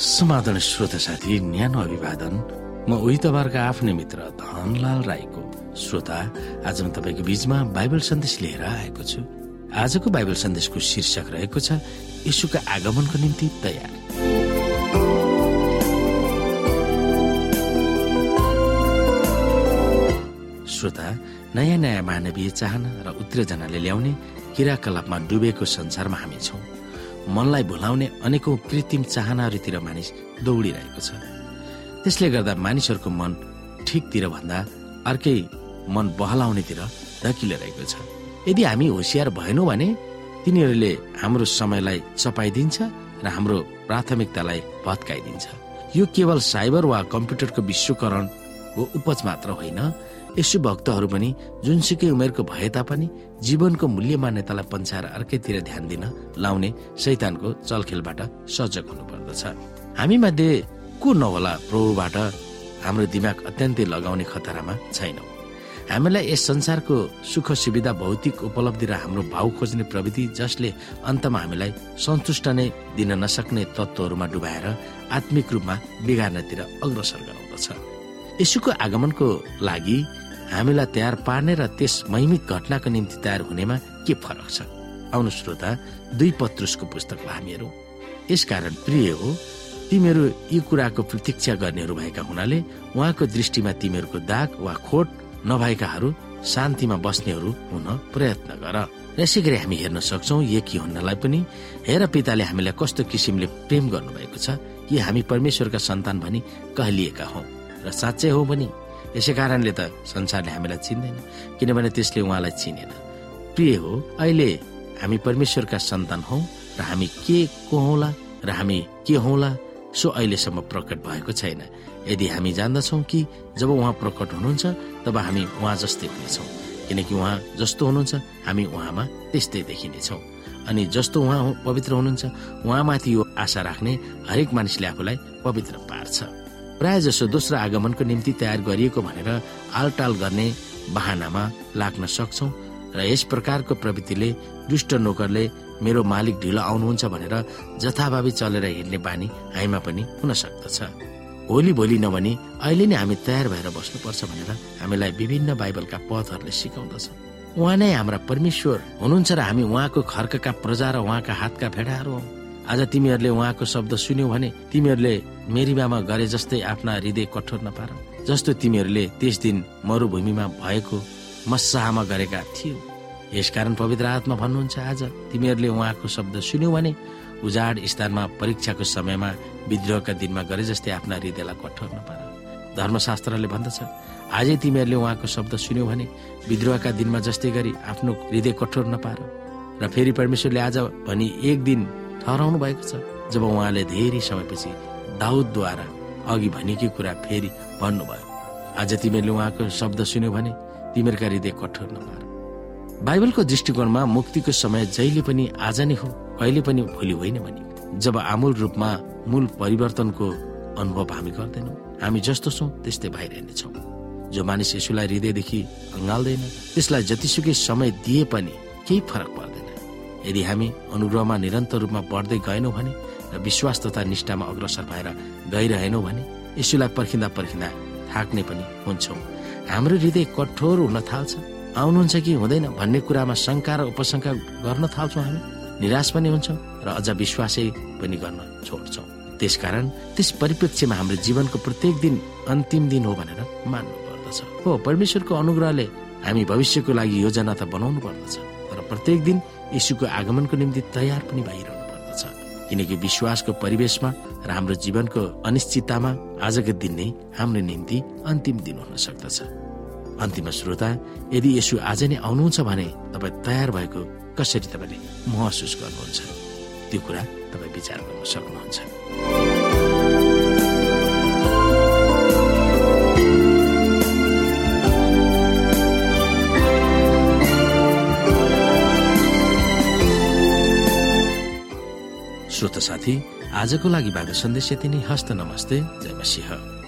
समाधान श्रोता साथी न्यानो अभिवादन। म उही तपाईँहरूका आफ्नै मित्र धनलाल राईको श्रोता। आज म तपाईँको बीचमा बाइबल सन्देश लिएर आएको छु। आजको बाइबल सन्देशको शीर्षक रहेको छ यीशुका आगमनको निम्ति तयार। श्रोता नयाँ नयाँ मानवीय चाहना र उत्तेजनाले ल्याउने क्रियाकलापमा डुबेको संसारमा हामी छौँ। मनलाई भुलाउने अनेकौं कृत्रिम चाहनाहरूतिर मानिस दौडिरहेको छ। त्यसले गर्दा मानिसहरूको मन ठिकतिर भन्दा अर्कै मन बहलाउनेतिर धकिलिरहेको छ। यदि हामी होसियार भएनौँ भने तिनीहरूले हाम्रो समयलाई चपाइदिन्छ र हाम्रो प्राथमिकतालाई भत्काइदिन्छ। यो केवल साइबर वा कम्प्युटरको विश्वकरणको उपज मात्र होइन यसो भक्तहरू पनि जुनसुकै उमेरको भए तापनि जीवनको मूल्य मान्यतालाई पन्छाएर अर्कैतिर ध्यान दिन लाउने शैतानको चलखेलबाट सजग हुनुपर्दछ। हामी मध्ये को नहोला प्रभुबाट हाम्रो दिमाग अत्यन्तै लगाउने खतरामा छैनौँ। हामीलाई यस संसारको सुख सुविधा भौतिक उपलब्धि र हाम्रो भाउ खोज्ने प्रविधि जसले अन्तमा हामीलाई सन्तुष्ट नै दिन नसक्ने तत्त्वहरूमा डुबाएर आत्मिक रूपमा बिगार्नतिर अग्रसर गराउँदछ। यसुको आगमनको लागि हामीलाई तयार पार्ने र त्यस महिमित घटनाको निम्ति तयार हुनेमा के फरक छ? आउनु श्रोता दुई पत्रुसको पुस्तकलाई हामी हेरौँ। यसकारण प्रिय हो तिमीहरू यी कुराको प्रतीक्षा गर्नेहरू भएका हुनाले उहाँको दृष्टिमा तिमीहरूको दाग वा खोट नभएकाहरू शान्तिमा बस्नेहरू हुन प्रयत्न गर। यसै गरी हामी हेर्न सक्छौ यकी हुनलाई पनि। हेर पिताले हामीलाई कस्तो किसिमले प्रेम गर्नुभएको छ कि हामी परमेश्वरका सन्तान भनी कहलिएका हौ। र साँच्चै हो पनि। यसै कारणले त संसारले हामीलाई चिन्दैन किनभने त्यसले उहाँलाई चिनेन। प्रिय हो अहिले हामी परमेश्वरका सन्तान हौ र हामी के को हौला र हामी के हौला सो अहिलेसम्म प्रकट भएको छैन। यदि हामी जान्दछौ कि जब उहाँ प्रकट हुनुहुन्छ तब हामी उहाँ जस्तै हुनेछौँ। किनकि उहाँ जस्तो हुनुहुन्छ हामी उहाँमा त्यस्तै देखिनेछौँ। अनि जस्तो उहाँ पवित्र हुनुहुन्छ उहाँमाथि यो आशा राख्ने हरेक मानिसले आफूलाई पवित्र पार्छ। प्राय जसो दोस्रो आगमनको निम्ति तयार गरिएको भनेर आलटाल गर्ने बहानामा लाग्न सक्छौ र यस प्रकारको प्रवृत्तिले दुष्ट नोकरले मेरो मालिक ढिलो आउनुहुन्छ भनेर जथाभावी चलेर हिँड्ने बानी हामीमा पनि हुन सक्दछ। भोलि भोलि नभनी अहिले नै हामी तयार भएर बस्नुपर्छ भनेर हामीलाई विभिन्न बाइबलका पथहरूले सिकाउँदछ उहाँ नै हाम्रा परमेश्वर हुनुहुन्छ र हामी उहाँको खर्कका प्रजा र उहाँका हातका भेडाहरू हौ। आज तिमीहरूले उहाँको शब्द सुन्यौ भने तिमीहरूले मेरीबामा गरे जस्तै आफ्ना हृदय कठोर नपार। जस्तो तिमीहरूले त्यस दिन मरुभूमिमा भएको मस्साहमा गरेका थियौ। यसकारण पवित्र आत्मा भन्नुहुन्छ आज तिमीहरूले उहाँको शब्द सुन्यौ भने उजाड स्थानमा परीक्षाको समयमा विद्रोहका दिनमा गरे जस्तै आफ्ना हृदयलाई कठोर नपार। धर्मशास्त्रले भन्दछ आजै तिमीहरूले उहाँको शब्द सुन्यौ भने विद्रोहका दिनमा जस्तै गरी आफ्नो हृदय कठोर नपार। र फेरि परमेश्वरले आज भनी एक दिन ठहराउनु भएको छ। जब उहाँले धेरै समयपछि दाउदद्वारा अघि भनेकी कुरा फेरि भन्नुभयो आज तिमीहरूले उहाँको शब्द सुन्यो भने तिमीहरूका हृदय कठोर नपार बाइबलको दृष्टिकोणमा मुक्तिको समय जहिले पनि आज नै हो कहिले पनि भोलि होइन भने। जब आमूल रूपमा मूल परिवर्तनको अनुभव हामी गर्दैनौँ हामी जस्तो छौँ त्यस्तै भइरहनेछौँ जो मानिस यसुलाई हृदयदेखि अँगाल्दैन त्यसलाई जतिसुकै समय दिए पनि केही फरक पर्दैन। यदि हामी अनुग्रहमा निरन्तर रूपमा बढ्दै गएनौँ भने र विश्वास तथा निष्ठामा अग्रसर भएर गइरहेनौँ भने यसुलाई पर्खिँदा पर्खिँदा थाक्ने पनि हुन्छौँ। हाम्रो हृदय कठोर हुन थाल्छ। आउनुहुन्छ कि हुँदैन भन्ने कुरामा शङ्का र उपशङ्का गर्न थाल्छौँ हामी। निराश पनि हुन्छौँ र अझ विश्वासै पनि गर्न छोड्छौँ। त्यसकारण त्यस परिप्रेक्ष्यमा हाम्रो जीवनको प्रत्येक दिन अन्तिम दिन हो भनेर मान्नु पर्दछ हो परमेश्वरको अनुग्रहले हामी भविष्यको लागि योजना त बनाउनु पर्दछ तर प्रत्येक दिन यीशुको आगमनको निम्ति तयार पनि भइरहनु पर्दछ। किनकि विश्वासको परिवेशमा र हाम्रो जीवनको अनिश्चिततामा आजको दिन नै हाम्रो निम्ति अन्तिम दिन हुन सक्दछ। अन्तिम श्रोता यदि यसु आज नै आउनुहुन्छ भने तपाईँ तयार भएको कसरी तपाईँले महसुस गर्नुहुन्छ? त्यो कुरा तपाईँ विचार गर्न सक्नुहुन्छ। साथी। आजको लागि बाइबल सन्देश यति नै। हस्त नमस्ते। जय मसिंह।